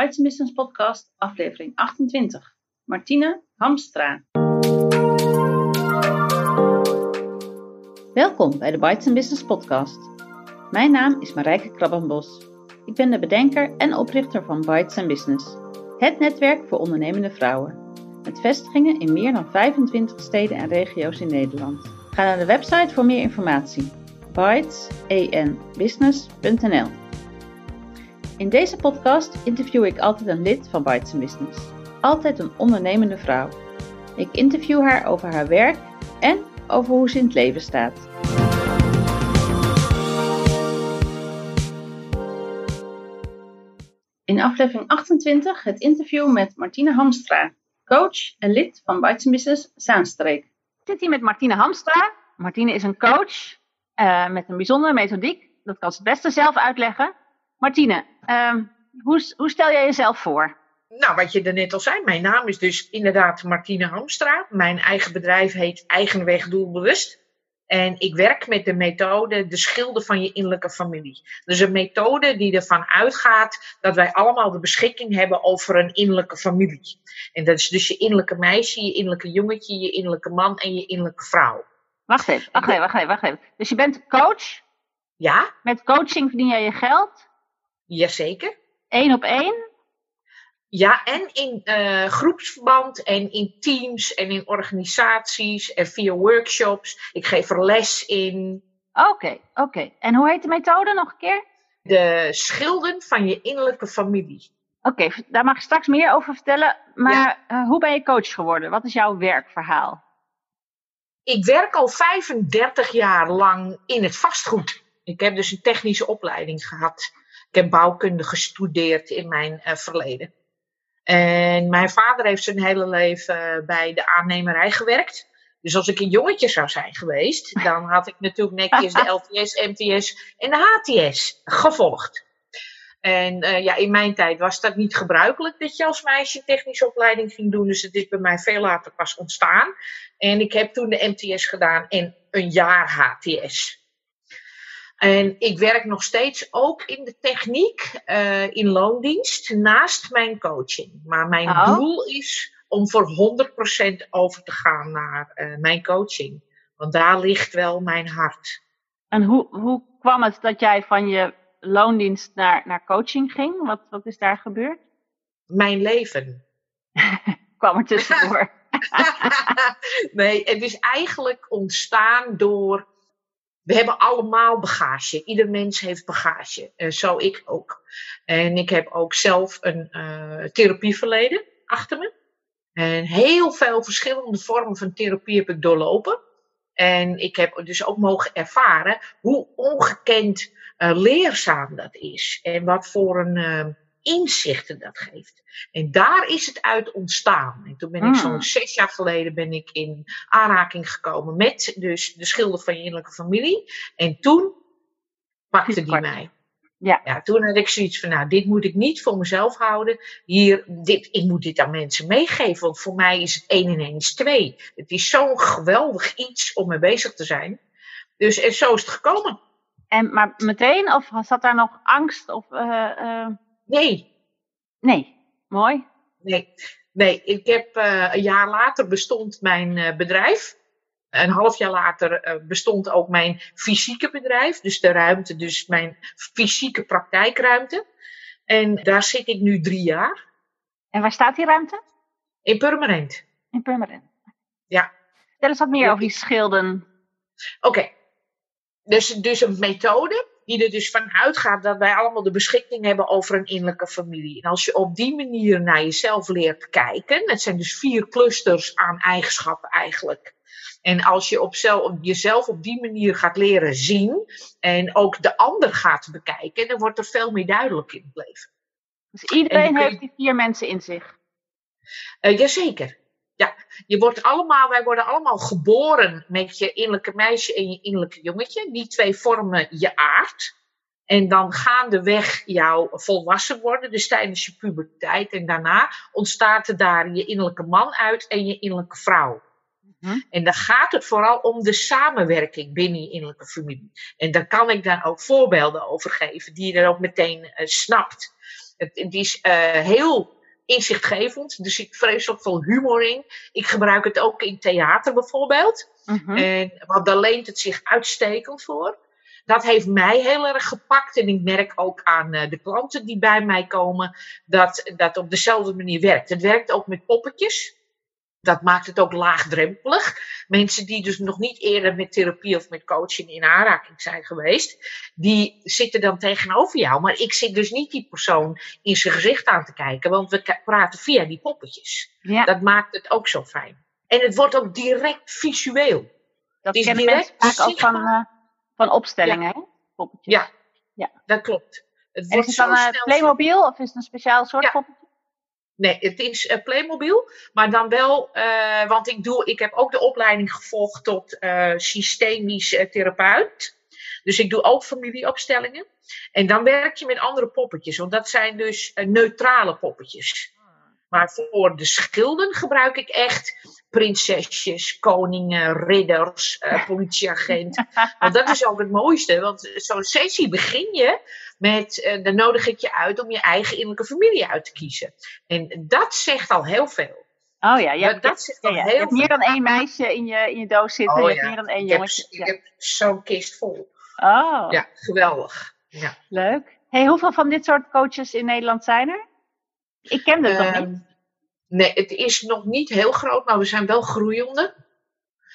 Bites Business Podcast, aflevering 28. Martine Hamstra. Welkom bij de Bites Business Podcast. Mijn naam is Marijke Krabbenbos. Ik ben de bedenker en oprichter van Bites Business, het netwerk voor ondernemende vrouwen. Met vestigingen in meer dan 25 steden en regio's in Nederland. Ga naar de website voor meer informatie. bitesbusiness.nl In deze podcast interview ik altijd een lid van Bites Business. Altijd een ondernemende vrouw. Ik interview haar over haar werk en over hoe ze in het leven staat. In aflevering 28 het interview met Martine Hamstra, coach en lid van Bites Business Zaanstreek. Ik zit hier met Martine Hamstra. Martine is een coach uh, met een bijzondere methodiek. Dat kan ze het beste zelf uitleggen. Martine, uh, hoe, hoe stel jij jezelf voor? Nou, wat je er net al zei, mijn naam is dus inderdaad Martine Hamstra. Mijn eigen bedrijf heet Eigenweg Doelbewust. En ik werk met de methode de schilder van je innerlijke familie. Dus een methode die ervan uitgaat dat wij allemaal de beschikking hebben over een innerlijke familie. En dat is dus je innerlijke meisje, je innerlijke jongetje, je innerlijke man en je innerlijke vrouw. Wacht even, wacht even, wacht even, wacht even. Dus je bent coach? Ja. Met coaching verdien jij je geld? Jazeker. Eén op één? Ja, en in uh, groepsverband en in teams en in organisaties en via workshops. Ik geef er les in. Oké, okay, oké. Okay. En hoe heet de methode nog een keer? De schilden van je innerlijke familie. Oké, okay, daar mag ik straks meer over vertellen. Maar ja. uh, hoe ben je coach geworden? Wat is jouw werkverhaal? Ik werk al 35 jaar lang in het vastgoed. Ik heb dus een technische opleiding gehad. Ik heb bouwkunde gestudeerd in mijn uh, verleden. En mijn vader heeft zijn hele leven bij de aannemerij gewerkt. Dus als ik een jongetje zou zijn geweest, dan had ik natuurlijk netjes de LTS, MTS en de HTS gevolgd. En uh, ja, in mijn tijd was dat niet gebruikelijk dat je als meisje technische opleiding ging doen. Dus het is bij mij veel later pas ontstaan. En ik heb toen de MTS gedaan en een jaar HTS. En ik werk nog steeds ook in de techniek, uh, in loondienst, naast mijn coaching. Maar mijn oh. doel is om voor 100% over te gaan naar uh, mijn coaching. Want daar ligt wel mijn hart. En hoe, hoe kwam het dat jij van je loondienst naar, naar coaching ging? Wat, wat is daar gebeurd? Mijn leven. kwam er tussendoor. nee, het is eigenlijk ontstaan door we hebben allemaal bagage. Ieder mens heeft bagage. Uh, zo ik ook. En ik heb ook zelf een uh, therapieverleden achter me. En heel veel verschillende vormen van therapie heb ik doorlopen. En ik heb dus ook mogen ervaren hoe ongekend uh, leerzaam dat is. En wat voor een inzichten dat geeft. En daar is het uit ontstaan. En toen ben ik zo'n zes jaar geleden ben ik in aanraking gekomen met dus de schilder van je innerlijke familie. En toen pakte die mij. Ja. ja, toen had ik zoiets van, nou, dit moet ik niet voor mezelf houden. Hier, dit, ik moet dit aan mensen meegeven, want voor mij is het 1 en 1 is 2. Het is zo'n geweldig iets om mee bezig te zijn. Dus en zo is het gekomen. En, maar meteen, of zat daar nog angst? Of, uh, uh... Nee. Nee, mooi. Nee, nee. ik heb uh, een jaar later bestond mijn uh, bedrijf. Een half jaar later uh, bestond ook mijn fysieke bedrijf. Dus de ruimte, dus mijn fysieke praktijkruimte. En daar zit ik nu drie jaar. En waar staat die ruimte? In Purmerend. In Purmerend. Ja. Vertel eens wat meer ja. over die schilden. Oké. Okay. Dus, dus een methode die er dus van uitgaat dat wij allemaal de beschikking hebben over een innerlijke familie. En als je op die manier naar jezelf leert kijken, het zijn dus vier clusters aan eigenschappen eigenlijk. En als je op zelf, jezelf op die manier gaat leren zien en ook de ander gaat bekijken, dan wordt er veel meer duidelijk in het leven. Dus iedereen heeft die vier mensen in zich? Uh, jazeker. Ja, je wordt allemaal, wij worden allemaal geboren met je innerlijke meisje en je innerlijke jongetje. Die twee vormen je aard. En dan gaandeweg jouw volwassen worden, dus tijdens je puberteit. En daarna ontstaat er daar je innerlijke man uit en je innerlijke vrouw. Hm? En dan gaat het vooral om de samenwerking binnen je innerlijke familie. En daar kan ik dan ook voorbeelden over geven, die je dan ook meteen uh, snapt. Het, het is heel inzichtgevend. Er zit vreselijk veel humor in. Ik gebruik het ook in theater bijvoorbeeld. Mhm. En, want daar leent het zich uitstekend voor. Dat heeft mij heel erg gepakt. En ik merk ook aan eh, de klanten die bij mij komen dat dat op dezelfde manier werkt. Het werkt ook met poppetjes. Dat maakt het ook laagdrempelig. Mensen die dus nog niet eerder met therapie of met coaching in aanraking zijn geweest, die zitten dan tegenover jou. Maar ik zit dus niet die persoon in zijn gezicht aan te kijken, want we praten via die poppetjes. Ja, Dat maakt het ook zo fijn. En het wordt ook direct visueel. dat is kennen direct vaak ook van, eh, van opstellingen, hè? Poppetjes. Ja, Ja. dat klopt. Het En is het dan zo eh, Playmobil of is het een speciaal soort Ja. poppetje? Nee, het is eh, Playmobil, maar dan wel, eh, want ik, doe, ik heb ook de opleiding gevolgd tot eh, systemisch therapeut. Dus ik doe ook familieopstellingen. En dan werk je met andere poppetjes, want dat zijn dus neutrale poppetjes. Maar voor de schilden gebruik ik echt prinsesjes, koningen, ridders, eh, politieagent. Want dat is ook het mooiste, want zo'n sessie begin je met, eh, dan nodig ik je uit om je eigen innerlijke familie uit te kiezen. En dat zegt al heel veel. Oh ja, je hebt, dat zegt ja, al ja. heel je hebt meer dan één meisje in je, in je doos zitten. Oh je hebt ja. meer dan één Ik heb, jongetje. ik heb zo'n kist vol. Oh, Ja, geweldig. Ja. leuk. Hey, hoeveel van dit soort coaches in Nederland zijn er? Ik ken het nog Ehm, niet. nee, het is nog niet heel groot, maar we zijn wel groeiende.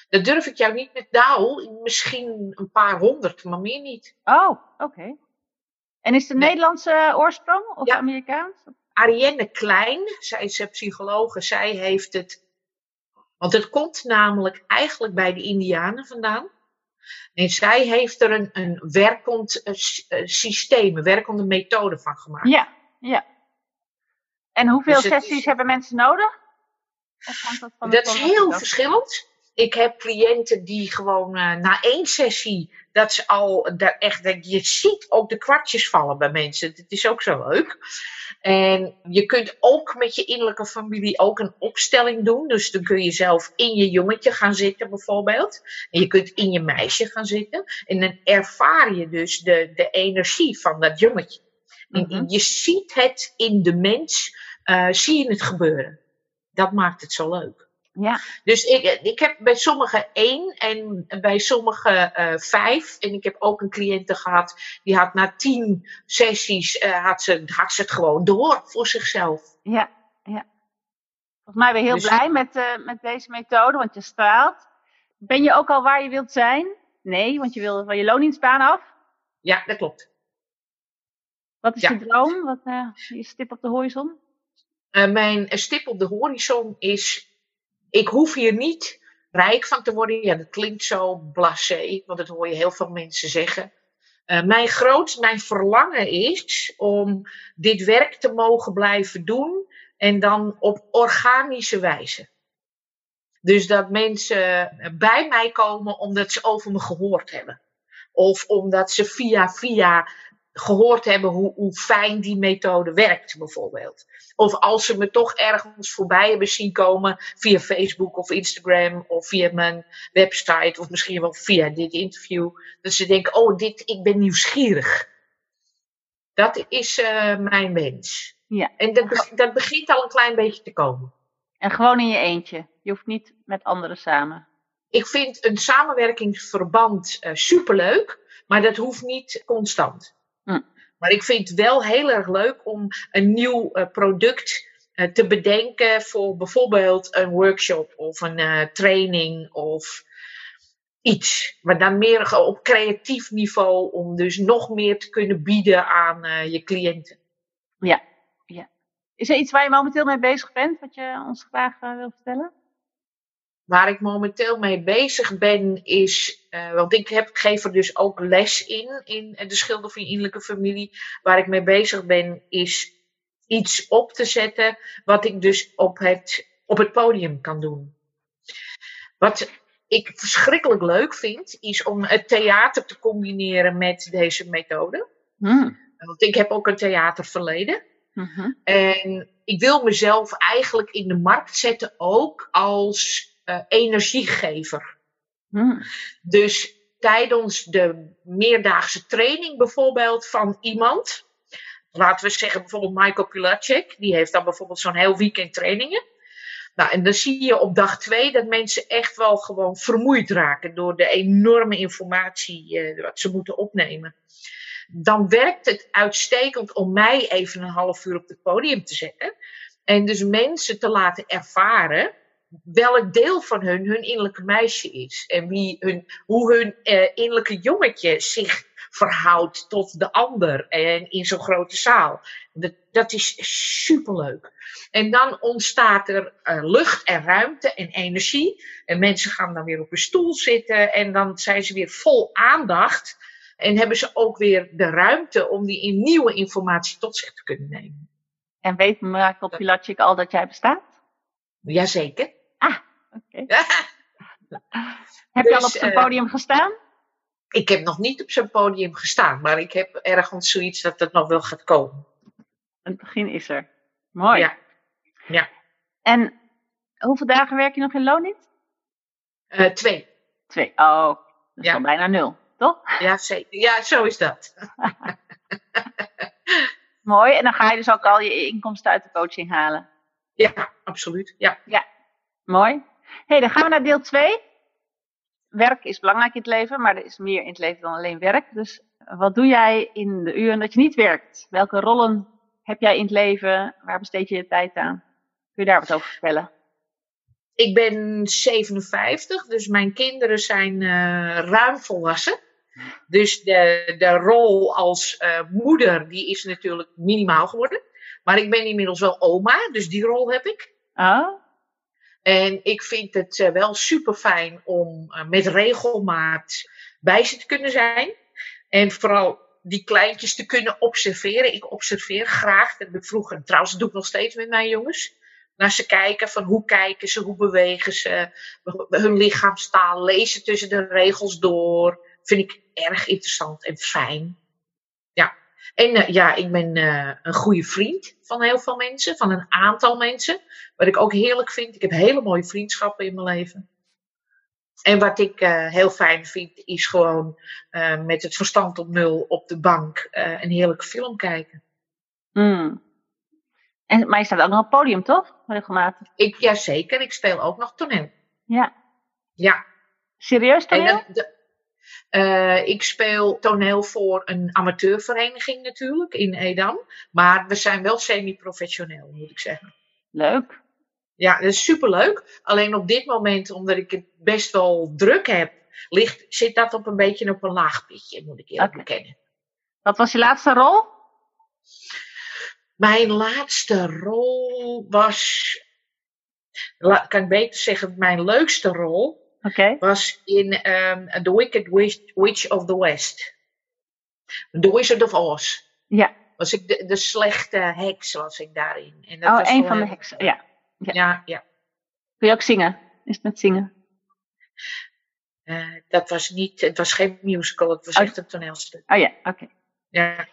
Dat durf ik jou niet met nou, misschien een paar honderd, maar meer niet. Oh, oké. En is Nee. Nederlandse oorsprong of Ja. Amerikaans? Arienne Klein, zij is een psychologe, zij heeft het. Want het komt namelijk eigenlijk bij de Indianen vandaan. En zij heeft er een, een werkend eh, eh, systeem, een werkende methode van gemaakt. Ja, ja. En hoeveel Dus sessies is- hebben mensen nodig? Dat van Dat is heel verschillend. Ik heb cliënten die gewoon eh, na één sessie, dat ze al daar echt, dat je ziet ook de kwartjes vallen bij mensen. Het is ook zo leuk. En je kunt ook met je innerlijke familie ook een opstelling doen. Dus dan kun je zelf in je jongetje gaan zitten bijvoorbeeld. En je kunt in je meisje gaan zitten. En dan ervaar je dus de, de energie van dat jongetje. En Mhm. je ziet het in de mens, eh, zie je het gebeuren. Dat maakt het zo leuk. Ja, Dus ik, ik heb bij sommigen één en bij sommigen eh, vijf. En ik heb ook een cliënte gehad, die had na tien sessies, eh, had, ze, had ze het gewoon door voor zichzelf. ja, ja. Volgens mij ben je heel Dus- blij met, eh, met deze methode, want je straalt. Ben je ook al waar je wilt zijn? Nee, want je wil van je loningsbaan af. Ja, dat klopt. Wat is Ja. je droom? Wat eh, je stip op de horizon? Eh, mijn stip op de horizon is, ik hoef hier niet rijk van te worden. Ja, dat klinkt zo blasé, want dat hoor je heel veel mensen zeggen. Eh, mijn groot, mijn verlangen is om dit werk te mogen blijven doen en dan op organische wijze. Dus dat mensen bij mij komen omdat ze over me gehoord hebben. Of omdat ze via via gehoord hebben hoe, hoe fijn die methode werkt, bijvoorbeeld. Of als ze me toch ergens voorbij hebben zien komen via Facebook of Instagram of via mijn website of misschien wel via dit interview. Dat ze denken, oh, dit, ik ben nieuwsgierig. Dat is eh, mijn wens. Ja. En dat, dat begint al een klein beetje te komen. En gewoon in je eentje. Je hoeft niet met anderen samen. Ik vind een samenwerkingsverband eh, superleuk, maar dat hoeft niet constant. Maar ik vind het wel heel erg leuk om een nieuw eh, product eh, te bedenken voor bijvoorbeeld een workshop of een eh, training of iets. Maar dan meer op creatief niveau om dus nog meer te kunnen bieden aan je cliënten. Ja, ja. Is er iets waar je momenteel mee bezig bent, wat je ons graag wil vertellen? Waar ik momenteel mee bezig ben is, eh, want ik, heb, geef er dus ook les in, in de schilder van je innerlijke familie. Waar ik mee bezig ben is iets op te zetten wat ik dus op het, op het podium kan doen. Wat ik verschrikkelijk leuk vind, is om het theater te combineren met deze methode. Hm. Want ik heb ook een theaterverleden. Mhm. En ik wil mezelf eigenlijk in de markt zetten ook als eh, energiegever. Hm. Dus tijdens de meerdaagse training bijvoorbeeld van iemand, laten we zeggen bijvoorbeeld Michael Pilacek, die heeft dan bijvoorbeeld zo'n heel weekend trainingen. Nou, en dan zie je op dag twee dat mensen echt wel gewoon vermoeid raken door de enorme informatie uh, wat ze moeten opnemen. Dan werkt het uitstekend om mij even een half uur op het podium te zetten. En dus mensen te laten ervaren welk deel van hun hun innerlijke meisje is. En wie hun, hoe hun uh, innerlijke jongetje zich verhoudt tot de ander en in zo'n grote zaal. Dat, dat is superleuk. En dan ontstaat er uh, lucht en ruimte en energie. En mensen gaan dan weer op een stoel zitten en dan zijn ze weer vol aandacht. En hebben ze ook weer de ruimte om die nieuwe informatie tot zich te kunnen nemen. En weet Marco Pilatschik al dat jij bestaat? Jazeker. Oké. Okay. Heb je al op zijn dus, podium uh, gestaan? Ik heb nog niet op zijn podium gestaan, maar ik heb ergens zoiets dat het nog wel gaat komen. Het begin is er. Mooi. Ja. ja. En hoeveel dagen werk je nog in loondienst? Uh, twee. Twee. Oh, dat is ja. al bijna nul, toch? Ja, zeker. Ja, zo is dat. Mooi. En dan ga je dus ook al je inkomsten uit de coaching halen. Ja, absoluut. Ja. Ja, mooi. Hey, dan gaan we naar deel 2 werk is belangrijk in het leven, maar er is meer in het leven dan alleen werk. Dus wat doe jij in de uren dat je niet werkt? Welke rollen heb jij in het leven? Waar besteed je je tijd aan? Kun je daar wat over vertellen? Ik ben 57, dus mijn kinderen zijn uh, ruim volwassen. Dus de, de rol als uh, moeder, die is natuurlijk minimaal geworden. Maar ik ben inmiddels wel oma, dus die rol heb ik. Ah. En ik vind het uh, wel super fijn om uh, met regelmaat bij ze te kunnen zijn. En vooral die kleintjes te kunnen observeren. Ik observeer graag, dat heb ik vroeger, trouwens dat doe ik nog steeds met mijn jongens. Naar ze kijken van hoe kijken ze, hoe bewegen ze, hun lichaamstaal, lezen tussen de regels door. Vind ik erg interessant en fijn. En uh, ja, ik ben uh, een goede vriend van heel veel mensen, van een aantal mensen. Wat ik ook heerlijk vind, ik heb hele mooie vriendschappen in mijn leven. En wat ik uh, heel fijn vind, is gewoon met het verstand op nul op de bank een heerlijke film kijken. Mm. En, maar je staat ook nog op het podium, toch? Regelmatig. Ik, jazeker, ik speel ook nog toneel. Ja. Ja. Serieus toneel? Uh, ik speel toneel voor een amateurvereniging natuurlijk in Edam. Maar we zijn wel semi-professioneel, moet ik zeggen. Leuk. Ja, dat is superleuk. Alleen op dit moment, omdat ik het best wel druk heb, ligt, zit dat op een beetje op een laag pitje, moet ik eerlijk okay. bekennen. Wat was je laatste rol? Mijn laatste rol was, kan ik beter zeggen, mijn leukste rol Okay. Was in um, The Wicked Witch, Witch, of the West. The Wizard of Oz. Ja. Was ik de, de slechte heks was ik daarin. En dat oh, was een van de heksen, ja. ja. Ja, ja. Kun je ook zingen? Is het met zingen? Uh, dat was niet, het was geen musical, het was oh. echt een toneelstuk. Oh ja, oké. Okay. Ja.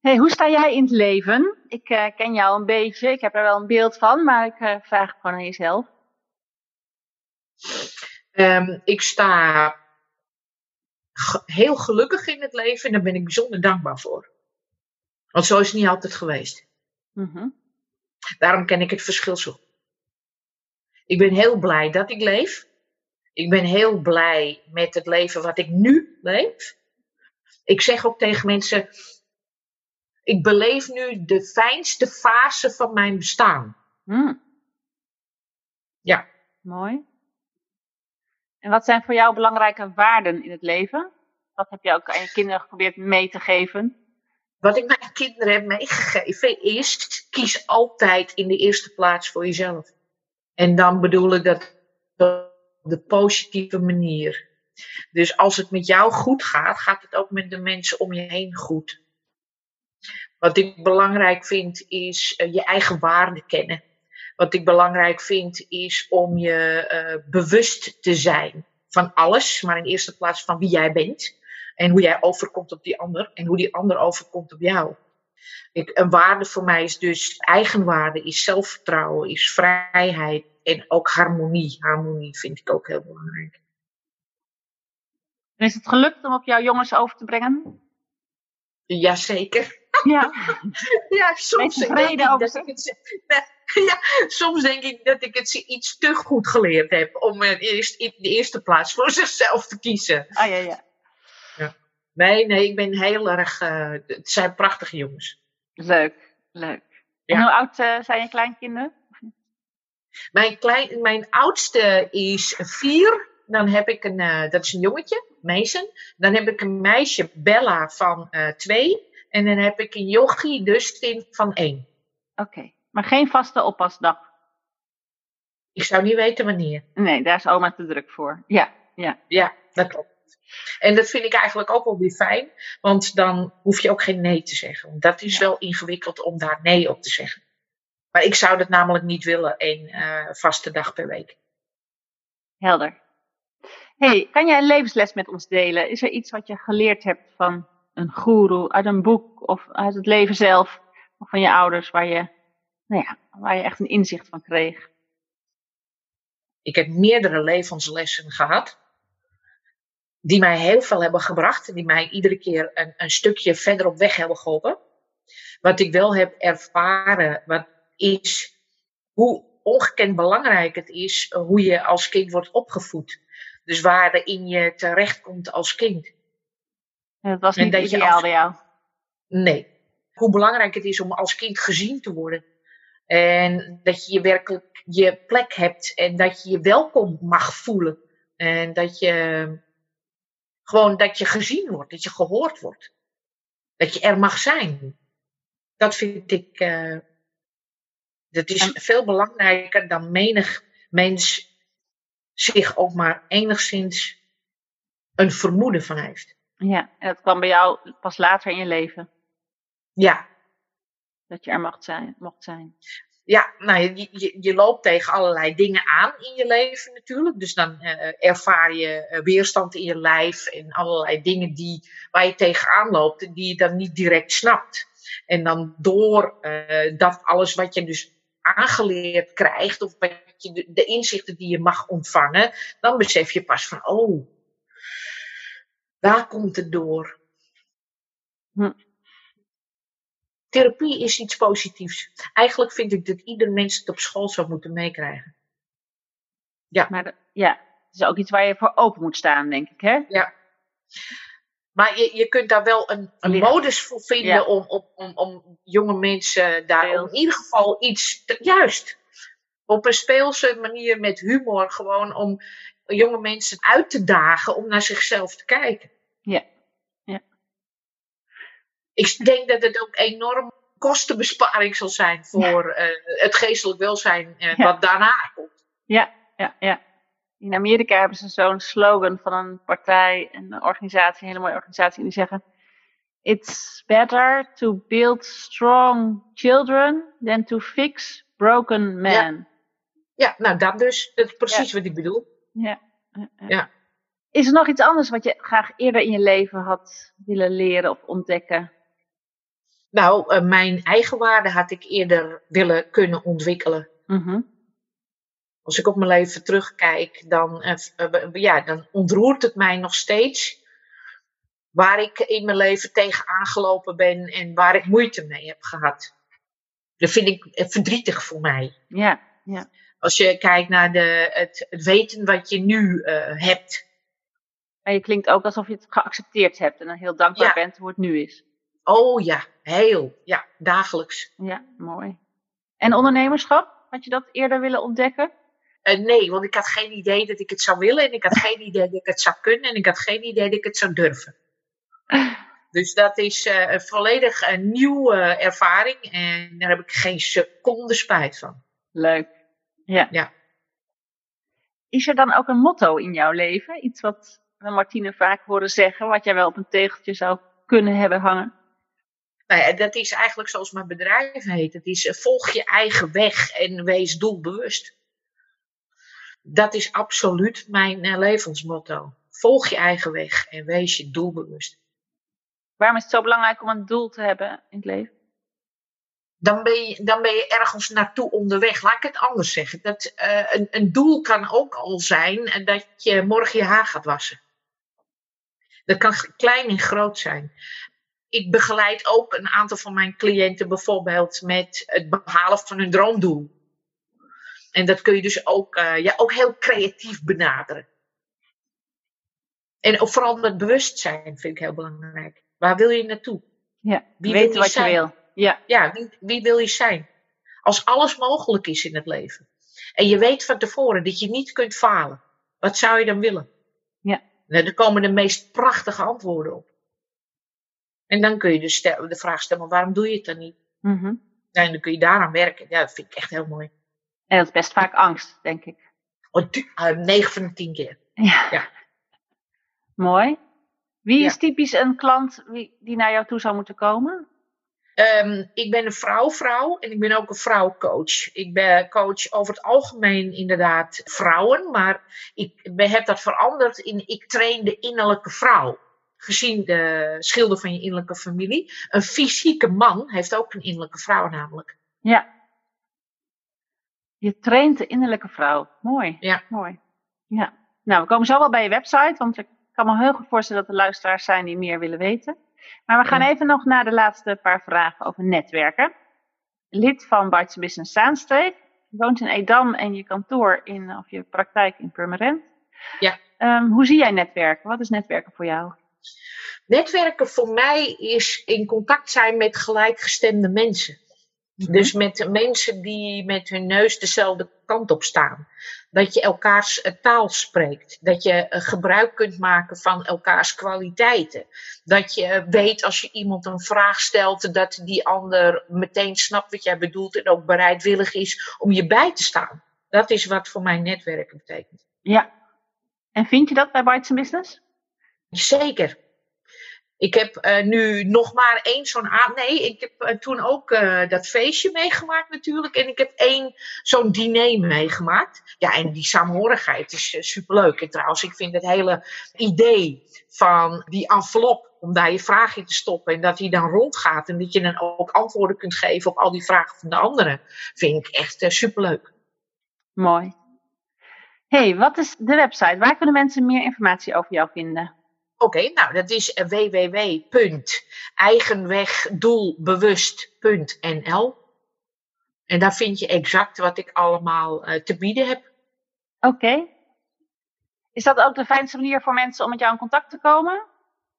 Hey, hoe sta jij in het leven? Ik uh, ken jou een beetje, ik heb er wel een beeld van, maar ik uh, vraag het gewoon aan jezelf. Um, ik sta heel gelukkig in het leven en daar ben ik bijzonder dankbaar voor. Want zo is het niet altijd geweest. Mm -hmm. Daarom ken ik het verschil zo. Ik ben heel blij dat ik leef. Ik ben heel blij met het leven wat ik nu leef. Ik zeg ook tegen mensen: ik beleef nu de fijnste fase van mijn bestaan. Mm. Ja. Mooi. En wat zijn voor jou belangrijke waarden in het leven? Wat heb je ook aan je kinderen geprobeerd mee te geven? Wat ik mijn kinderen heb meegegeven is: kies altijd in de eerste plaats voor jezelf. En dan bedoel ik dat op de positieve manier. Dus als het met jou goed gaat, gaat het ook met de mensen om je heen goed. Wat ik belangrijk vind is uh, je eigen waarde kennen. Wat ik belangrijk vind is om je uh, bewust te zijn van alles, maar in eerste plaats van wie jij bent. En hoe jij overkomt op die ander en hoe die ander overkomt op jou. Ik, een waarde voor mij is dus eigenwaarde, is zelfvertrouwen, is vrijheid en ook harmonie. Harmonie vind ik ook heel belangrijk. En is het gelukt om op jouw jongens over te brengen? Jazeker. Ja. ja, soms denk ik dat ik het, ja, soms denk ik dat ik het iets te goed geleerd heb om eerst in de eerste plaats voor zichzelf te kiezen. Ah ja, ja. Nee, nee, ik ben heel erg. eh, het zijn prachtige jongens. Leuk, leuk. Ja. En hoe oud eh, zijn je kleinkinderen? Mijn, klein, mijn oudste is vier. Dan heb ik een, eh, dat is een jongetje, Mason. Dan heb ik een meisje, Bella, van twee. En dan heb ik een jochie, Dustin, van één. Oké, maar geen vaste oppasdag. Ik zou niet weten wanneer. Nee, daar is oma te druk voor. Ja, ja. Ja, dat klopt. En dat vind ik eigenlijk ook wel weer fijn. Want dan hoef je ook geen nee te zeggen. Want dat is Ja. wel ingewikkeld om daar nee op te zeggen. Maar ik zou dat namelijk niet willen, één eh, vaste dag per week. Helder. hey, kan jij een levensles met ons delen? Is er iets wat je geleerd hebt van een goeroe, uit een boek of uit het leven zelf? Of van je ouders waar je, nou ja, waar je echt een inzicht van kreeg? Ik heb meerdere levenslessen gehad. Die mij heel veel hebben gebracht. Die mij iedere keer een, een stukje verder op weg hebben geholpen. Wat ik wel heb ervaren, wat is hoe ongekend belangrijk het is hoe je als kind wordt opgevoed. Dus waarin je terechtkomt als kind. Dat was niet ideaal als- bij jou. Nee. Hoe belangrijk het is om als kind gezien te worden. En dat je werkelijk je plek hebt. En dat je je welkom mag voelen. En dat je gewoon dat je gezien wordt. Dat je gehoord wordt. Dat je er mag zijn. Dat vind ik. eh, dat is En- veel belangrijker dan menig mens zich ook maar enigszins een vermoeden van heeft. Ja, en dat kwam bij jou pas later in je leven. Ja, Dat je er mocht zijn. Mocht zijn. ja, nou, je, je, je loopt tegen allerlei dingen aan in je leven natuurlijk. Dus dan eh, ervaar je eh, weerstand in je lijf en allerlei dingen die, waar je tegenaan loopt en die je dan niet direct snapt. En dan door eh, dat alles wat je dus aangeleerd krijgt, of wat je, de, de inzichten die je mag ontvangen, dan besef je pas van, oh, daar komt het door. Hm. Therapie is iets positiefs. Eigenlijk vind ik dat ieder mens het op school zou moeten meekrijgen. Maar de- ja, het is ook iets waar je voor open moet staan, denk ik, hè? Ja. Maar je, je kunt daar wel een, een modus voor vinden Ja. om, om, om, om jonge mensen daar in ieder geval iets, te- juist, op een speelse manier met humor, gewoon om jonge mensen uit te dagen om naar zichzelf te kijken. Ja. Ja. Ik denk dat het ook enorm kostenbesparing zal zijn voor eh, het geestelijk welzijn eh, Ja. wat daarna komt. Ja, ja, ja. In Amerika hebben ze zo'n slogan van een partij, een organisatie, een hele mooie organisatie, die zeggen: It's better to build strong children than to fix broken men. Ja, nou dat dus. Dat is precies wat ik bedoel. Ja. ja. Is er nog iets anders wat je graag eerder in je leven had willen leren of ontdekken? Nou, eh, mijn eigen waarde had ik eerder willen kunnen ontwikkelen. Mhm. Als ik op mijn leven terugkijk, dan, eh, eh, ja, dan ontroert het mij nog steeds waar ik in mijn leven tegen aangelopen ben en waar ik moeite mee heb gehad. Dat vind ik verdrietig voor mij. Ja, ja. Als je kijkt naar de, het, het weten wat je nu eh, hebt. En je klinkt ook alsof je het geaccepteerd hebt en dan heel dankbaar Ja. bent hoe het nu is. Oh ja, heel. Ja, dagelijks. Ja, mooi. En ondernemerschap? Had je dat eerder willen ontdekken? Eh, nee, want ik had geen idee dat ik het zou willen. En ik had geen idee dat ik het zou kunnen. En ik had geen idee dat ik het zou durven. Dus dat is eh, een volledig een nieuwe ervaring. En daar heb ik geen seconde spijt van. Leuk. Ja. Ja. Is er dan ook een motto in jouw leven? Iets wat we Martine vaak horen zeggen, wat jij wel op een tegeltje zou kunnen hebben hangen? Nou ja, dat is eigenlijk zoals mijn bedrijf heet. Het is eh, volg je eigen weg en wees doelbewust. Dat is absoluut mijn eh, levensmotto. Volg je eigen weg en wees je doelbewust. Waarom is het zo belangrijk om een doel te hebben in het leven? Dan ben, je, dan ben je ergens naartoe onderweg. Laat ik het anders zeggen. Dat, eh, een, een doel kan ook al zijn eh, dat je morgen je haar gaat wassen. Dat kan klein en groot zijn. ik begeleid ook een aantal van mijn cliënten bijvoorbeeld met het behalen van hun droomdoel. En dat kun je dus ook, uh, ja, ook heel creatief benaderen. En ook vooral het bewustzijn vind ik heel belangrijk. Waar wil je naartoe? Ja, wie weten wat je wil. Ja, ja wie, wie wil je zijn? Als alles mogelijk is in het leven. En je weet van tevoren dat je niet kunt falen. Wat zou je dan willen? Ja. Nou, er komen de meest prachtige antwoorden op. En dan kun je dus de vraag stellen, waarom doe je het dan niet? Mm -hmm. En dan kun je daaraan werken. Ja, dat vind ik echt heel mooi. En dat is best vaak angst, denk ik. Oh, uh, 9 van de 10 keer. Ja. ja. Mooi. Wie is typisch een klant die naar jou toe zou moeten komen? Um, ik ben een vrouw-vrouw en ik ben ook een vrouwcoach. Ik ben coach over het algemeen inderdaad vrouwen, maar ik heb dat veranderd in ik train de innerlijke vrouw. Gezien de schilder van je innerlijke familie. Een fysieke man heeft ook een innerlijke vrouw namelijk. Ja. Je traint de innerlijke vrouw. Mooi. Ja. Mooi. Ja. Nou, we komen zo wel bij je website, want ik kan me heel goed voorstellen dat er luisteraars zijn die meer willen weten. Maar we gaan even nog naar de laatste paar vragen over netwerken. Lid van Bites Business Zaanstreek. Je woont in Edam en je kantoor in, of je praktijk in Purmerend. Ja. Um, hoe zie jij netwerken? Wat is netwerken voor jou? Netwerken voor mij is in contact zijn met gelijkgestemde mensen. Dus met mensen die met hun neus dezelfde kant op staan. Dat je elkaars taal spreekt. Dat je gebruik kunt maken van elkaars kwaliteiten. Dat je weet als je iemand een vraag stelt, dat die ander meteen snapt wat jij bedoelt en ook bereidwillig is om je bij te staan. Dat is wat voor mij netwerken betekent. Ja. En vind je dat bij Bites Business? Zeker. Ik heb uh, nu nog maar één zo'n aan. Nee, ik heb uh, toen ook uh, dat feestje meegemaakt natuurlijk. En ik heb één zo'n diner meegemaakt. Ja, en die saamhorigheid is superleuk. En trouwens, ik vind het hele idee van die envelop, om daar je vraag in te stoppen en dat die dan rondgaat. En dat je dan ook antwoorden kunt geven op al die vragen van de anderen. Vind ik echt superleuk. Mooi. hey, wat is de website? Waar kunnen mensen meer informatie over jou vinden? Oké, okay, nou dat is www.eigenwegdoelbewust.nl En daar vind je exact wat ik allemaal uh, te bieden heb. Oké. Okay. Is dat ook de fijnste manier voor mensen om met jou in contact te komen?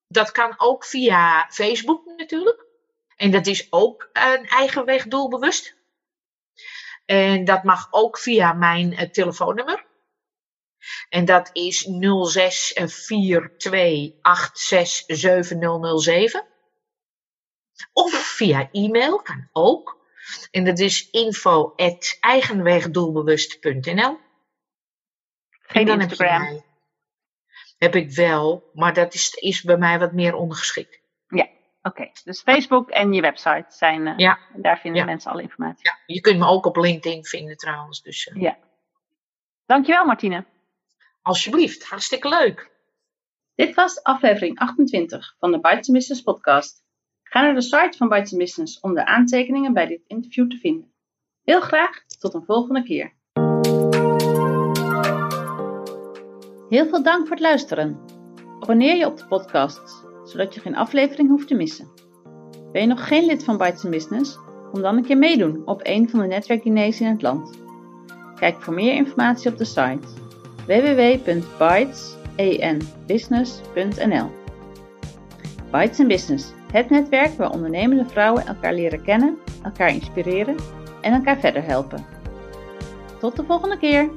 Dat kan ook via Facebook natuurlijk. En dat is ook een eigen weg doelbewust. En dat mag ook via mijn uh, telefoonnummer. En dat is 0642867007. Of via e-mail, kan ook. En dat is info.eigenwegdoelbewust.nl Geen dan Instagram? Heb, heb ik wel, maar dat is, is bij mij wat meer ondergeschikt. Ja, oké. Okay. Dus Facebook en je website zijn, uh, ja. daar vinden ja. mensen alle informatie. Ja, je kunt me ook op LinkedIn vinden trouwens. Dus, uh. Ja. Dankjewel Martine. Alsjeblieft, hartstikke leuk. Dit was aflevering 28 van de Bites Business podcast. Ga naar de site van Bites Business om de aantekeningen bij dit interview te vinden. Heel graag tot een volgende keer. Heel veel dank voor het luisteren. Abonneer je op de podcast, zodat je geen aflevering hoeft te missen. Ben je nog geen lid van Bites Business? Kom dan een keer meedoen op een van de netwerkdiners in het land. Kijk voor meer informatie op de site www.bytesenbusiness.nl Bytes Business, het netwerk waar ondernemende vrouwen elkaar leren kennen, elkaar inspireren en elkaar verder helpen. Tot de volgende keer!